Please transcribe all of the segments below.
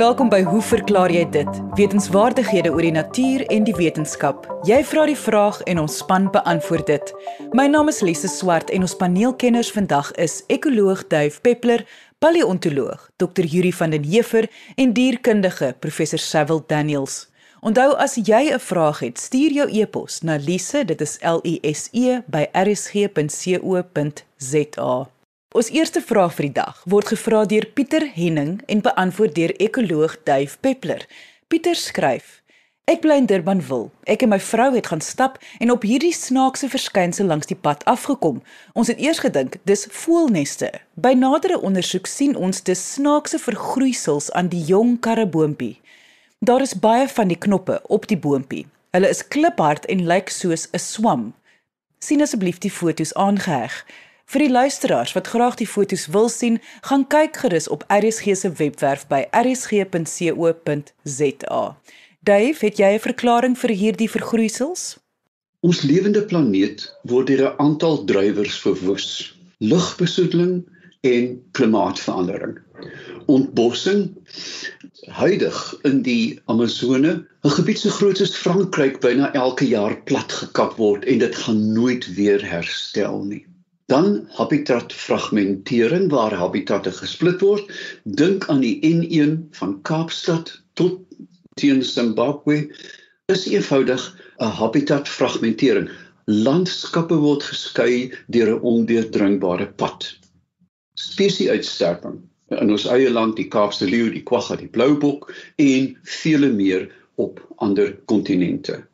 Welkom by Hoe verklaar jy dit? Wetenskapwaardighede oor die natuur en die wetenskap. Jy vra die vraag en ons span beantwoord dit. My naam is Lise Swart en ons paneelkenners vandag is ekoloog Duif Peppler, paleontoloog Dr. Yuri van den Heever en dierkundige Professor Sewil Daniels. Onthou as jy 'n vraag het, stuur jou e-pos na lise, dit is L I S E by rsg.co.za. Ons eerste vraag vir die dag word gevra deur Pieter Henning en beantwoord deur ekoloog Duif Peppler. Pieter skryf: Ek bly in Durbanville. Ek en my vrou het gaan stap en op hierdie snaakse verskynsel langs die pad afgekom. Ons het eers gedink dis voelneste. By nadere ondersoek sien ons dis snaakse vergroeisels aan die jong karreboompie. Daar is baie van die knoppe op die boompie. Hulle is kliphard en lyk soos 'n swam. Sien asseblief die foto's aangeheg. Vir die luisteraars wat graag die foto's wil sien, gaan kyk gerus op RSG se webwerf by rsg.co.za. Dave, het jy 'n verklaring vir hierdie vergroeisels? Ons lewende planeet word deur 'n aantal drywers verwoes: lugbesoedeling en klimaatsverandering. Ontbossing huidig in die Amazone, 'n gebied so groot as Frankryk, byna elke jaar platgekap word en dit gaan nooit weer herstel nie. Dan habitatfragmentering waar habitatte gesplit word. Dink aan die N1 van Kaapstad tot teen Zimbabwe. Is eenvoudig 'n habitatfragmentering. Landskappe word geskei deur 'n ondeurdringbare pad. Spesieuitsterwing in ons eie land, die Kaapse leeu, die kwagga, die bloubok en vele meer op ander kontinente.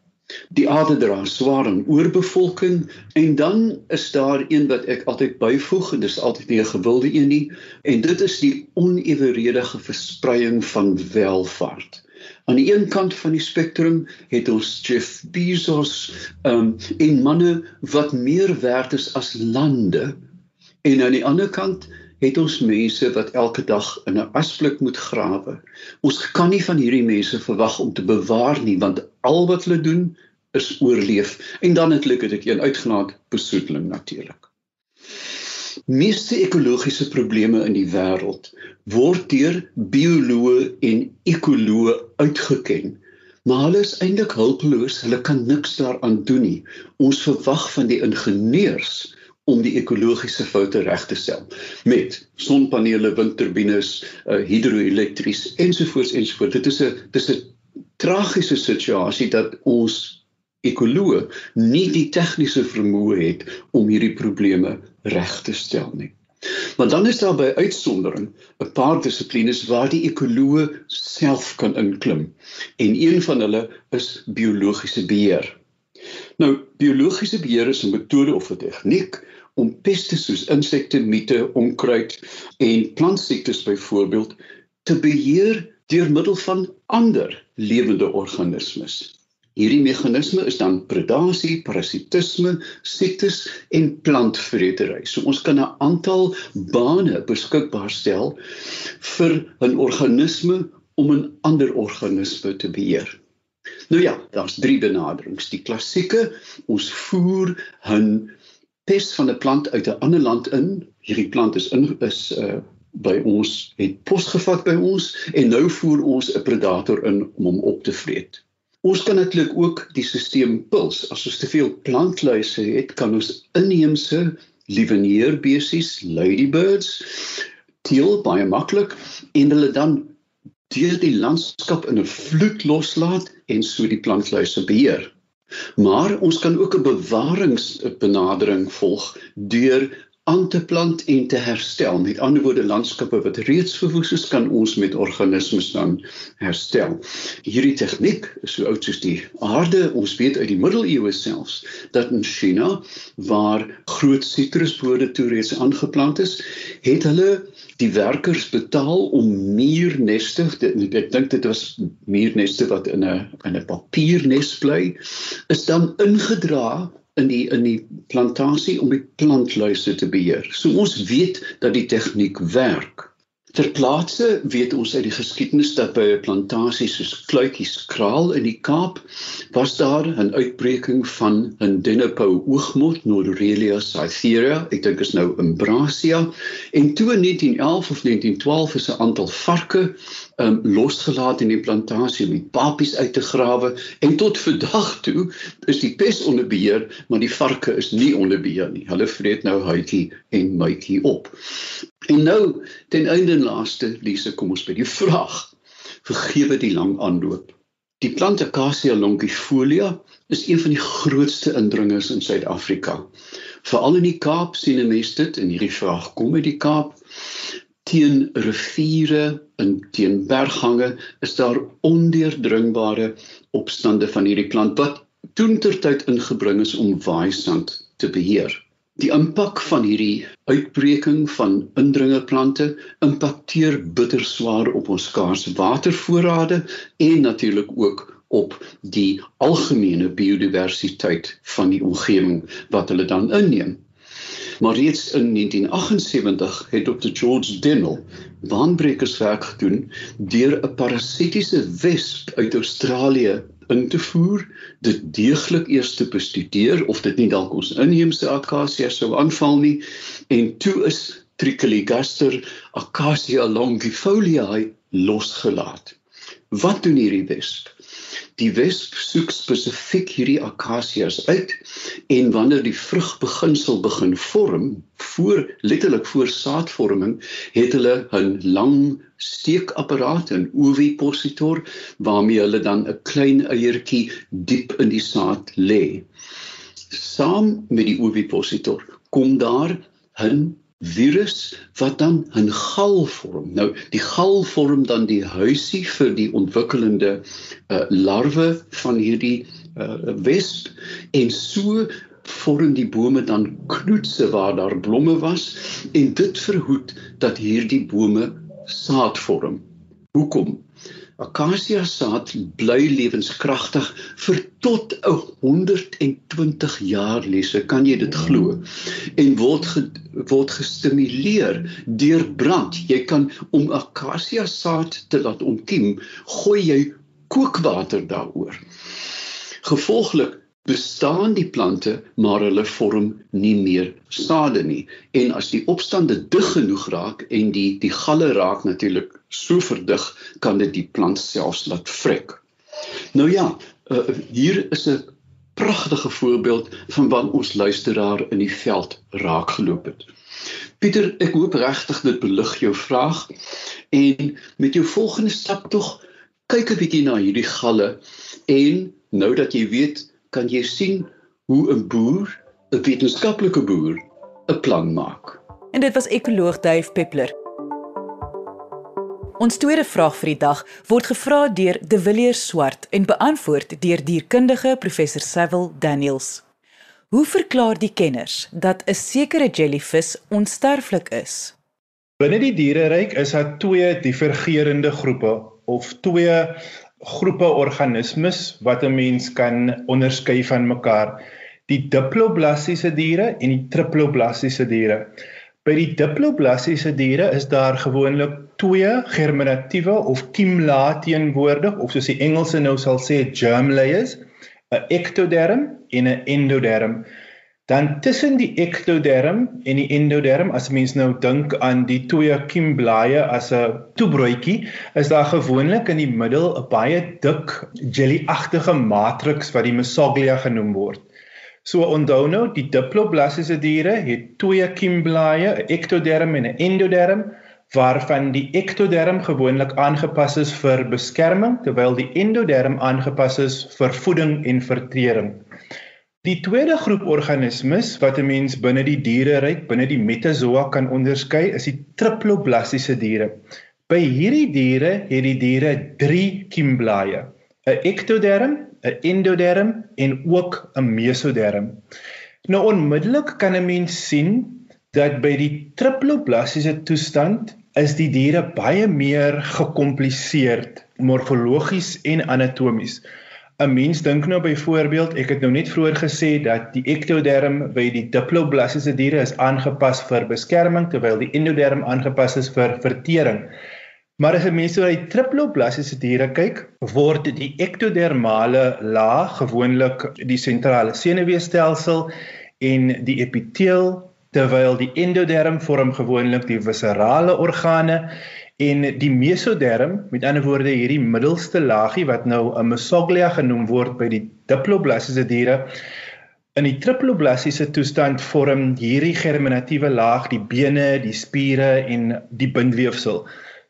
Die aarde dra swaar aan oorbevolking en dan is daar een wat ek altyd byvoeg en dis altyd nie 'n gewilde een nie en dit is die oneweredige verspreiding van welvaart. Aan die een kant van die spektrum het ons Jeff Bezos um, en manne wat meer werd is as lande en aan die ander kant het ons mense wat elke dag in 'n asblik moet grawe. Ons kan nie van hierdie mense verwag om te bewaar nie want al wat hulle doen is oorleef en dan het hulle dit een uitgenaat besoedeling natuurlik. Meeste ekologiese probleme in die wêreld word deur bioloë en ekoloë uitgeken. Maar hulle is eintlik hulpeloos, hulle kan niks daaraan doen nie. Ons verwag van die ingenieurs om die ekologiese foute reg te stel met sonpanele, windturbines, uh, hidroelektries ensovoorts ensovoorts. Dit is 'n dis 'n tragiese situasie dat ons ekoloë nie die tegniese vermoë het om hierdie probleme reg te stel nie. Maar dan is daar by uitsondering 'n paar dissiplines waar die ekoloë self kan inklim en een van hulle is biologiese beheer. Nou, biologiese beheer is 'n metode of 'n tegniek om peste soos insekte, miete, onkruid en plantsiektes byvoorbeeld te beheer deur middel van ander lewende organismes. Hierdie meganisme is dan predasie, parasitisme, siektes en plantvretery. So ons kan 'n aantal bane beskikbaar stel vir 'n organisme om 'n ander organisme te beheer. Nou ja, daar's drie benaderings. Die klassieke, ons voer 'n pes van 'n plant uit 'n ander land in. Hierdie plant is in is uh by ons het pos gevat by ons en nou voer ons 'n predator in om hom op te vreet. Ons kan natuurlik ook die stelsel puls. As ons te veel plantluise het, kan ons inheemse lievenierbesies, ladybirds, teel baie maklik en hulle dan deur die landskap in 'n vloed loslaat en so die plantluise beheer. Maar ons kan ook 'n bewaringsbenadering volg deur aan te plant en te herstel. Met ander woorde, landskappe wat reeds verwoes is, kan ons met organismes dan herstel. Hierdie tegniek is so oud soos die aarde. Ons weet uit die middeleeue selfs dat in China waar groot sitrusbode toe reeds aangeplant is, het hulle die werkers betaal om muurneste ek dink dit was muurneste wat in 'n in 'n papiernes bly is dan ingedra in die in die plantasie om die plantluise te beheer. So ons weet dat die tegniek werk. Ter plaatse weet ons uit die geskiedenis dat by 'n plantasie soos Kluitjies Kraal in die Kaap was daar 'n uitbreking van 'n dennepou oogmot Norrelia cytherea, ek dink is nou in Brasia, en toe in 1911 of 1912 is 'n aantal varke um, losgelaat in die plantasie om die papies uit te grawe en tot vandag toe is die pes onder beheer, maar die varke is nie onder beheer nie. Hulle vreet nou huitjie en mytjie op. En nou ten einde en laaste Lise kom ons by die vraag. Vergewe die lang aanloop. Die plant Acacia longifolia is een van die grootste indringers in Suid-Afrika. Veral in die Kaap sien 'n mens dit en hierdie vraag kom uit die Kaap. Teen riviere en teen berggange is daar ondeurdringbare opstande van hierdie plant wat toentertyd ingebring is om waaisand te beheer. Die impak van hierdie uitbreking van indringerplante impakteer bitter swaar op ons skaarse watervoorrade en natuurlik ook op die algemene biodiversiteit van die omgewing wat hulle dan inneem. Maar reeds in 1978 het Dr George Dennell baanbrekerswerk gedoen deur 'n parasitiese wesp uit Australië in te voer, dit deeglik eers te bestudeer of dit nie dalk ons inheemse akasia sou aanval nie en toe is Trichiligaster acacia longifoliae losgelaat. Wat doen hierdie wesp? Die wesp soek spesifiek hierdie akasias uit en wanneer die vrugbeginsel begin vorm, voor letterlik voor saadvorming, het hulle 'n lang steekapparaat en ovipositor waarmee hulle dan 'n klein eiertjie diep in die saad lê. Saam met die ovipositor kom daar 'n virus wat dan 'n gal vorm. Nou die gal vorm dan die huisie vir die ontwikkelende uh, larwe van hierdie uh, wesp en so vorm die bome dan knoetse waar daar blomme was en dit verhoed dat hierdie bome saad vorm. Hoekom? Akasia saad bly lewenskragtig vir tot 120 jaar lesse, kan jy dit glo? En word ge, word gestimuleer deur brand. Jy kan om akasia saad te laat ontkiem, gooi jy kookwater daaroor. Gevolglik bestaan die plante maar hulle vorm nie meer sade nie en as die opstande dig genoeg raak en die die galle raak natuurlik so verdig kan dit die plant selfs laat vrek. Nou ja, uh, hier is 'n pragtige voorbeeld van wat ons luisteraar in die veld raak geloop het. Pieter, ek hoop regtig dit belig jou vraag en met jou volgende stap tog kyk 'n bietjie na hierdie galle en nou dat jy weet kan jy sien hoe 'n boer, 'n wetenskaplike boer, 'n plan maak. En dit was ekoloog Duif Peppler. Ons tweede vraag vir die dag word gevra deur De Villiers Swart en beantwoord deur dierkundige professor Cecil Daniels. Hoe verklaar die kenners dat 'n sekere jellyvis onsterflik is? Binne die diereryk is daar twee divergerende groepe of twee groepe organismes wat 'n mens kan onderskei van mekaar. Die diploblastiese diere en die triploblastiese diere. By die diploblastiese diere is daar gewoonlik twee germinatiewe of kiemlae teenwoordig of soos die Engelse nou sal sê germ layers, 'n ectoderm en 'n endoderm. Dan tussen die ektoderm en die endoderm, as mens nou dink aan die twee kiemblaaie as 'n toebroodjie, is daar gewoonlik in die middel 'n baie dik jelly-agtige matriks wat die mesoglea genoem word. So onthou nou, die diploblastiese diere het twee kiemblaaie, 'n ektoderm en 'n endoderm, waarvan die ektoderm gewoonlik aangepas is vir beskerming terwyl die endoderm aangepas is vir voeding en vertering. Die tweede groep organismes wat 'n mens binne die diereryk, binne die metazoa kan onderskei, is die triploblastiese diere. By hierdie diere het die diere 3 kiemblaaie: 'n ektoderm, 'n endoderm en ook 'n mesoderm. Nou onmiddellik kan 'n mens sien dat by die triploblastiese toestand is die diere baie meer gekompliseerd morfologies en anatomies. 'n Mens dink nou byvoorbeeld, ek het nou net vroeër gesê dat die ektoderm by die diploblastiese diere is aangepas vir beskerming terwyl die endoderm aangepas is vir vertering. Maar as 'n mens na die triploblastiese diere kyk, word die ektodermale laag gewoonlik die sentrale senuweestelsel en die epiteel terwyl die endoderm vorm gewoonlik die viserale organe En die mesoderm, met ander woorde hierdie middelste laagie wat nou 'n mesoglia genoem word by die diploblastiese diere, in die triploblastiese toestand vorm hierdie germinatiewe laag die bene, die spiere en die bindweefsel.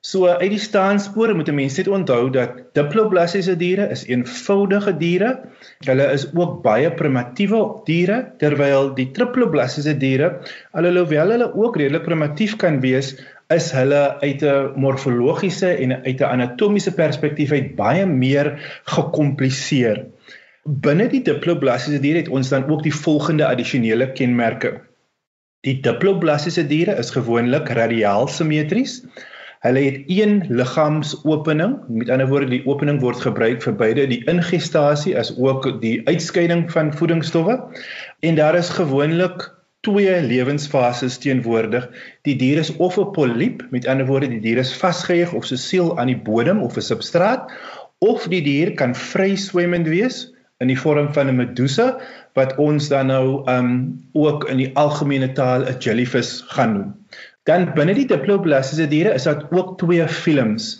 So uit die staanspore moet 'n mens net onthou dat diploblastiese diere is eenvoudige diere. Hulle is ook baie primitiewe diere terwyl die triploblastiese diere, alhoewel hulle ook redelik primitief kan wees, is hulle uit 'n morfologiese en uit 'n anatomiese perspektief uit baie meer gekompliseer. Binne die diploblastiese diere het ons dan ook die volgende addisionele kenmerke. Die diploblastiese diere is gewoonlik radiaal simmetries. Hulle het een liggaamsopening, met ander woorde die opening word gebruik vir beide die ingestasie as ook die uitskeiding van voedingsstowwe. En daar is gewoonlik twee lewensfases teenwoordig. Die dier is of 'n poliep, met ander woorde die dier is vasgeheig of so siel aan die bodem of 'n substraat, of die dier kan vryswemmend wees in die vorm van 'n medusa wat ons dan nou um ook in die algemene taal 'n jellyfish gaan noem. Dan binne die diploblastiese diere is daar ook twee films,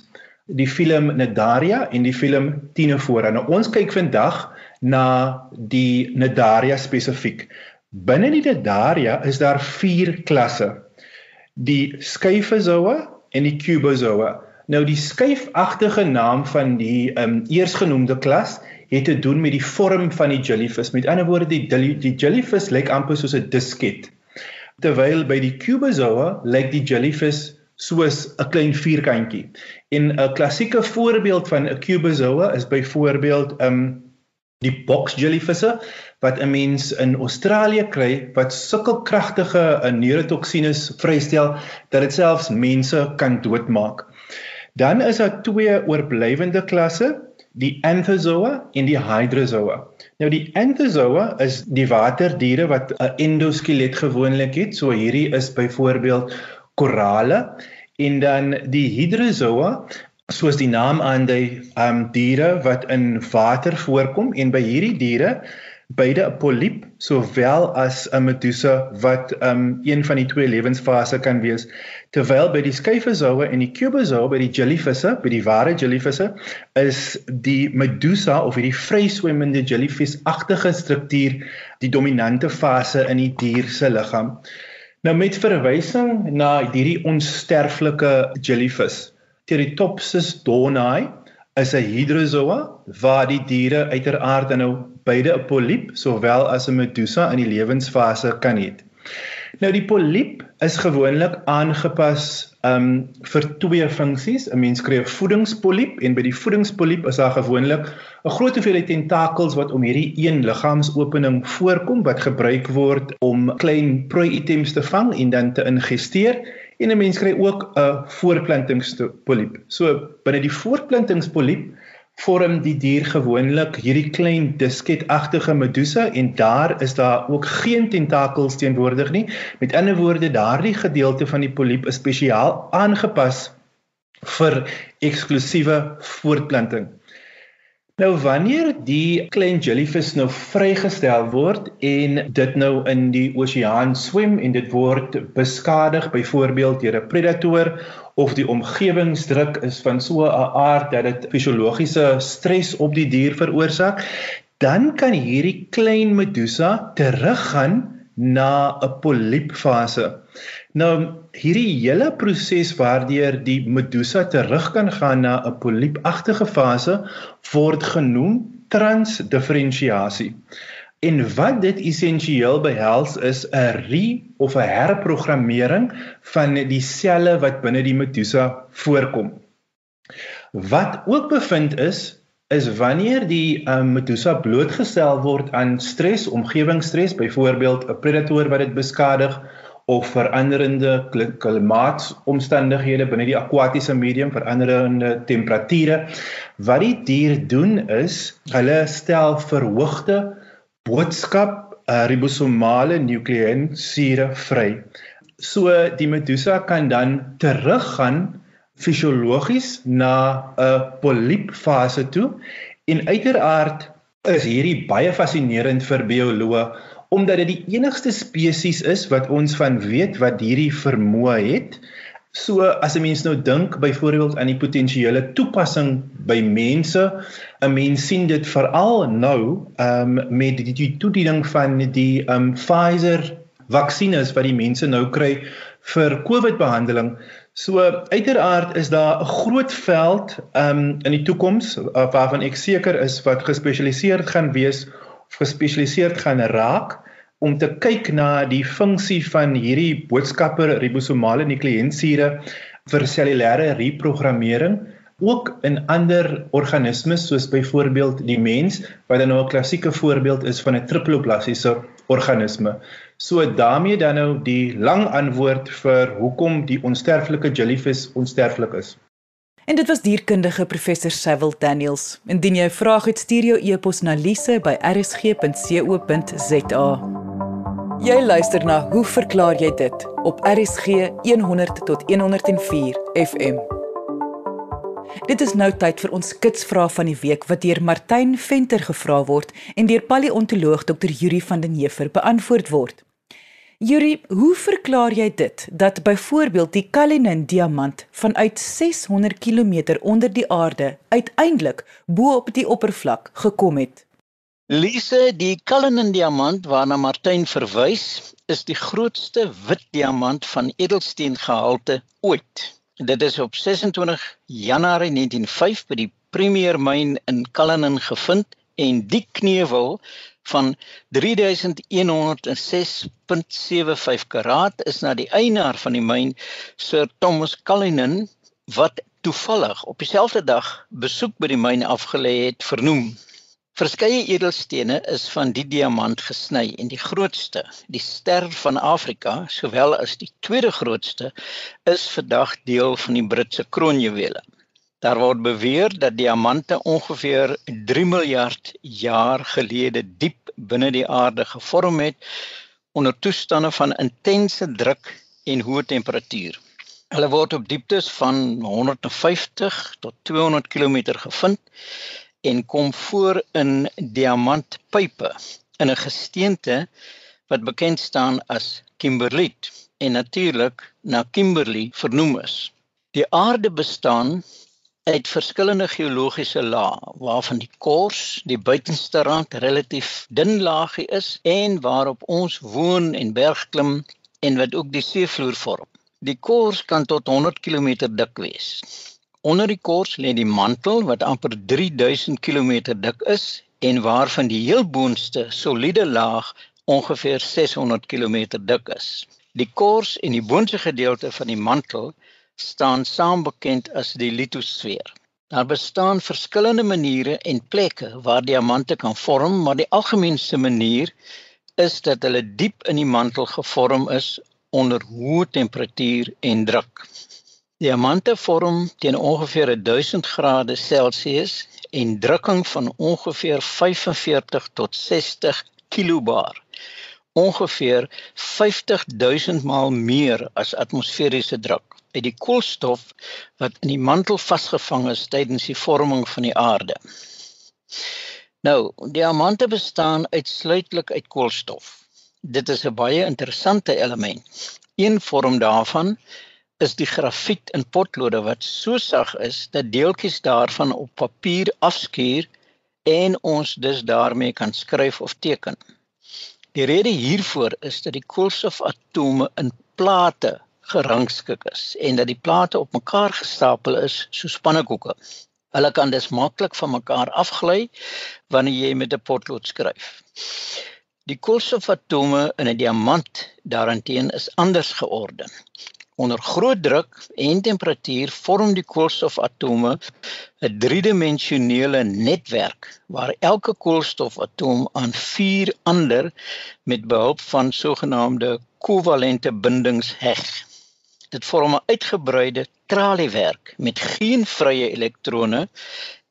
die film Nidaria en die film Ctenophora. Nou ons kyk vandag na die Nidaria spesifiek. Binne die Daria is daar 4 klasse. Die skyfozoa en die cubozoa. Nou die skyfagtige naam van die um eersgenoemde klas het te doen met die vorm van die jellyfish. Met ander woorde die die jellyfish lyk amper soos 'n disket. Terwyl by die cubozoa lyk die jellyfish soos 'n klein vierkantjie. En 'n klassieke voorbeeld van 'n cubozoa is byvoorbeeld um die box jellyvisse wat 'n mens in Australië kry wat sulke kragtige uh, neurotoksines vrystel dat dit selfs mense kan doodmaak. Dan is daar twee oorblywende klasse, die Anthozoa en die Hydrozoa. Nou die Anthozoa is die waterdiere wat 'n endoskelet gewoonlik het, so hierdie is byvoorbeeld korale en dan die Hydrozoa soos die naam aandui, um diere wat in water voorkom en by hierdie diere beide 'n poliep sowel as 'n medusa wat um een van die twee lewensfases kan wees terwyl by die skyfozoa en die cubozoa by die jellyvisse by die ware jellyvisse is die medusa of hierdie vryswemmende jellyfish-agtige struktuur die dominante fase in die dier se liggaam. Nou met verwysing na hierdie onsterflike jellyfish Teratopsis donai is 'n hydrozoa waar die diere uiteraard nou beide 'n poliep sowel as 'n medusa in die lewensfase kan hê. Nou die poliep is gewoonlik aangepas um vir twee funksies. 'n Mens kry 'n voedingspoliep en by die voedingspoliep is daar gewoonlik 'n groot hoeveelheid tentakels wat om hierdie een liggaamsopening voorkom wat gebruik word om klein prooi-items te vang en dan te ingeesteer en 'n mens kry ook 'n voortplantingspoliep. So binne die voortplantingspoliep vorm die dier gewoonlik hierdie klein disketagtige medusa en daar is daar ook geen tentakels teenwoordig nie. Met ander woorde, daardie gedeelte van die poliep is spesiaal aangepas vir eksklusiewe voortplanting. Nou wanneer die klein jellyfish nou vrygestel word en dit nou in die oseaan swem en dit word beskadig byvoorbeeld deur 'n predator of die omgewingsdruk is van so 'n aard dat dit fisiologiese stres op die dier veroorsaak, dan kan hierdie klein medusa teruggaan na 'n poliepfase. Nou hierdie hele proses waardeur die medusa terug kan gaan na 'n poliepagtige fase word genoem transdiferensiasie. En wat dit essensieel behels is 'n re of 'n herprogrammering van die selle wat binne die medusa voorkom. Wat ook bevind is is wanneer die um, medusa blootgestel word aan stres, omgewingsstres, byvoorbeeld 'n predator wat dit beskadig of veranderende klimaatomstandighede binne die akwatiese medium, veranderende temperature. Wat die dier doen is, hulle stel verhoogde boodskap uh, ribosomale nukleïnsure vry. So die medusa kan dan teruggaan fisiologies na 'n poliepfase toe en uiteraard is hierdie baie fascinerend vir bioloë omdat dit die enigste spesies is wat ons van weet wat hierdie vermoë het. So as 'n mens nou dink byvoorbeeld aan die potensiële toepassing by mense, 'n mens sien dit veral nou um, met die, die toediening van die um, Pfizer vaksines wat die mense nou kry vir COVID-behandeling. So uiteraard is daar 'n groot veld um, in die toekoms waarvan ek seker is wat gespesialiseerd gaan wees gespesialiseerd gaan raak om te kyk na die funksie van hierdie boodskapper ribosomale nukleïnsure vir cellulêre reprogrammering ook in ander organismes soos byvoorbeeld die mens wat dan nou 'n klassieke voorbeeld is van 'n triploplastiese organisme. So daarmee dan nou die lang antwoord vir hoekom die onsterflike jellyfish onsterflik is. En dit was dierkundige professor Sewil Daniels. Indien jy 'n vraag het, stuur jou e-pos na lise@rsg.co.za. Jy luister na Hoe verklaar jy dit op RSG 100 tot 104 FM. Dit is nou tyd vir ons kitsvraag van die week wat deur Martyn Venter gevra word en deur paleontoloog Dr. Yuri van den Heever beantwoord word. Yuri, hoe verklaar jy dit dat byvoorbeeld die Cullinan diamant vanuit 600 km onder die aarde uiteindelik bo op die oppervlak gekom het? Lise, die Cullinan diamant waarna Martin verwys, is die grootste wit diamant van edelsteen gehalte ooit. Dit is op 26 Januarie 1905 by die Premier myn in Cullinan gevind en die kneuwel van 3106.75 karaat is na die eienaar van die myn Sir Thomas Cullinan wat toevallig op dieselfde dag besoek by die myn afgelê het vernoem. Verskeie edelstene is van die diamant gesny en die grootste, die ster van Afrika, sowel as die tweede grootste, is vandag deel van die Britse kroonjuwele. Daar word beweer dat diamante ongeveer 3 miljard jaar gelede diep binne die aarde gevorm het onder toestande van intense druk en hoë temperatuur. Hulle word op dieptes van 150 tot 200 km gevind en kom voor in diamantpype in 'n gesteente wat bekend staan as kimberliet en natuurlik na Kimberley vernoem is. Die aarde bestaan uit verskillende geologiese lae waarvan die kors die buitenste rand relatief dun laagie is en waarop ons woon en bergklim en wat ook die seevloer vorm. Die kors kan tot 100 km dik wees. Onder die kors lê die mantel wat amper 3000 km dik is en waarvan die heel boonste soliede laag ongeveer 600 km dik is. Die kors en die boonste gedeelte van die mantel staan saam bekend as die litosfeer. Daar bestaan verskillende maniere en plekke waar diamante kan vorm, maar die algemeenste manier is dat hulle diep in die mantel gevorm is onder hoë temperatuur en druk. Diamante vorm teen ongeveer 1000 grade Celsius en drukking van ongeveer 45 tot 60 kilobar. Ongeveer 50000 maal meer as atmosferiese druk uit die koolstof wat in die mantel vasgevang is tydens die vorming van die aarde. Nou, diamante bestaan uitsluitlik uit koolstof. Dit is 'n baie interessante element. Een vorm daarvan is die grafiet in potlode wat so sag is dat deeltjies daarvan op papier afskuur en ons dus daarmee kan skryf of teken. Die rede hiervoor is dat die koolstofatome in plate gerangskik is en dat die plate op mekaar gestapel is soos pannekoeke. Hulle kan dus maklik van mekaar afgly wanneer jy met 'n potlood skryf. Die koolstofatome in 'n diamant daarenteen is anders georden. Onder groot druk en temperatuur vorm die koolstofatome 'n driedimensionele netwerk waar elke koolstofatoom aan vier ander met behulp van sogenaamde kovalente bindings heg. Dit vorm 'n uitgebreide traliewerk met geen vrye elektrone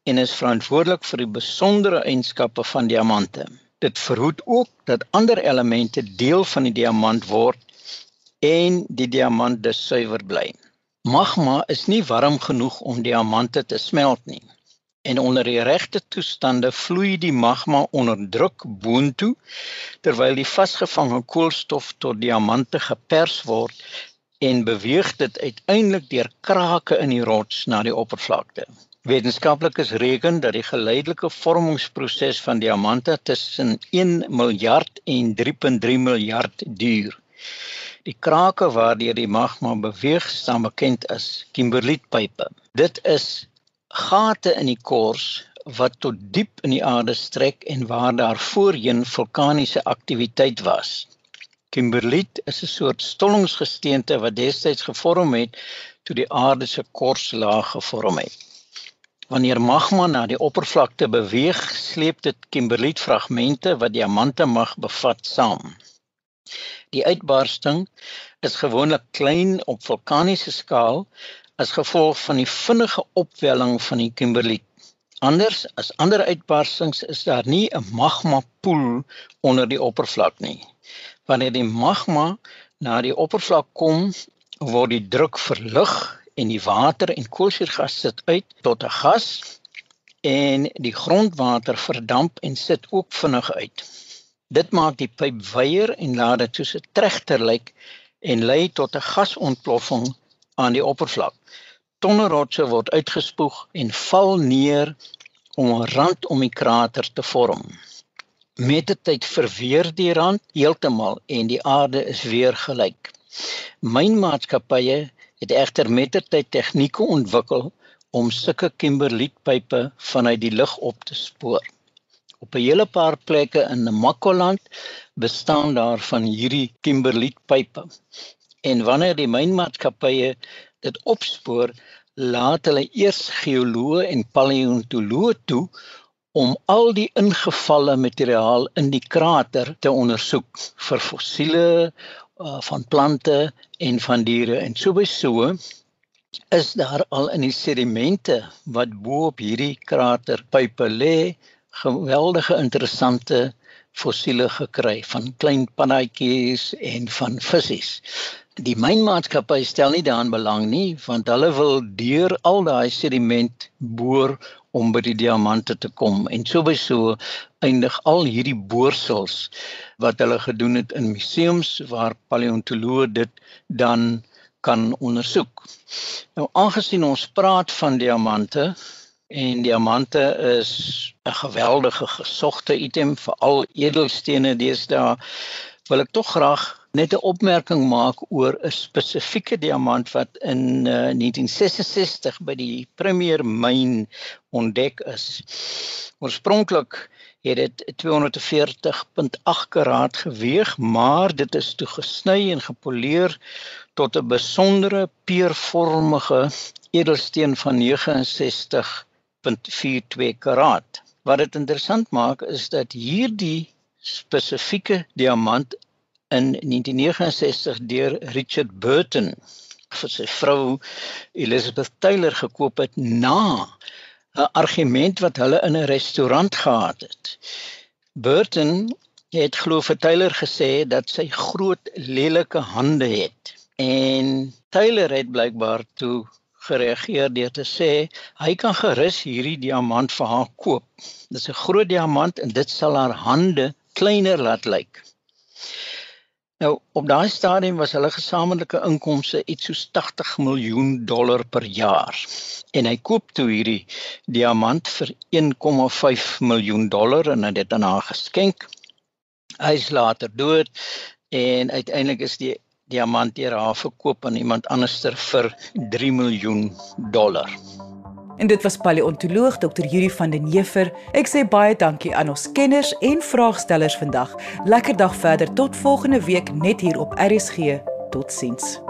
en is verantwoordelik vir die besondere eienskappe van diamante. Dit verhoed ook dat ander elemente deel van die diamant word en die diamant dus suiwer bly. Magma is nie warm genoeg om diamante te smelt nie. En onder die regte toestande vloei die magma onder druk boontoe terwyl die vasgevangde koolstof tot diamante gepers word en beweeg dit uiteindelik deur krake in die rots na die oppervlakte. Wetenskaplikes reken dat die geleidelike vormingsproses van diamante tussen 1 miljard en 3.3 miljard duur. Die krake waardeur die magma beweeg staan bekend as kimberlietpype. Dit is gate in die kors wat tot diep in die aarde strek en waar daar voorheen vulkaniese aktiwiteit was. Kimberliet is 'n soort stollingsgesteente wat destyds gevorm het toe die aarde se korslaag gevorm het. Wanneer magma na die oppervlakte beweeg, sleep dit kimberlietfragmente wat diamante mag bevat saam. Die uitbarsting is gewoonlik klein op vulkaniese skaal as gevolg van die vinnige opwelling van die kimberliet. Anders as ander uitbarstings is daar nie 'n magma poel onder die oppervlak nie. Wanneer die magma na die oppervlak kom, word die druk verlig en die water en koolsuurgas sit uit tot 'n gas en die grondwater verdamp en sit ook vinnig uit. Dit maak die pyp wyer en laat dit soos 'n trechter lyk en lei tot 'n gasontploffing aan die oppervlak. Tonne rotse word uitgespoeg en val neer om 'n rand om die krater te vorm. Met die tyd verweer die rand heeltemal en die aarde is weer gelyk. Mynmaatskappye het egter met die tyd tegnieke ontwikkel om sulke kimberlietpype vanuit die lug op te spoor. Op 'n hele paar plekke in Namakoland bestaan daar van hierdie kimberlietpype. En wanneer die mynmaatskappye dit opspoor, laat hulle eers geoloë en paleontoloë toe om al die ingevalle materiaal in die krater te ondersoek vir fossiele uh, van plante en van diere en so by so is daar al in die sedimente wat bo op hierdie kraterpype lê geweldige interessante fossiele gekry van klein pannaatjies en van visse. Die mynmaatskappy stel nie daaraan belang nie want hulle wil deur al daai sediment boor om by die diamante te kom en sowieso eindig al hierdie boorsels wat hulle gedoen het in museums waar paleontoloë dit dan kan ondersoek. Nou aangesien ons praat van diamante En diamante is 'n geweldige gesogte item vir al edelstene deesdae. Wil ek tog graag net 'n opmerking maak oor 'n spesifieke diamant wat in uh, eh, 1966 by die Premier myn ontdek is. Oorspronklik het dit 240.8 karaat geweg, maar dit is toe gesny en gepoleer tot 'n besondere peervormige edelsteen van 69 0.42 karaat. Wat dit interessant maak is dat hierdie spesifieke diamant in 1969 deur Richard Burton vir sy vrou Elizabeth Taylor gekoop het na 'n argument wat hulle in 'n restaurant gehad het. Burton het glo vir Taylor gesê dat sy groot lelike hande het en Taylor het blykbaar toe gereageer deur te sê hy kan gerus hierdie diamant vir haar koop. Dis 'n groot diamant en dit sal haar hande kleiner laat lyk. Nou op daai stadium was hulle gesamentlike inkomste iets soos 80 miljoen dollar per jaar. En hy koop toe hierdie diamant vir 1,5 miljoen dollar en het dit aan haar geskenk. Hy is later dood en uiteindelik is die diamant deur haar verkoop aan iemand anderster vir 3 miljoen dollar. En dit was paleontoloog Dr. Yuri van den Heever. Ek sê baie dankie aan ons kenners en vraagstellers vandag. Lekker dag verder tot volgende week net hier op RSG. Totsiens.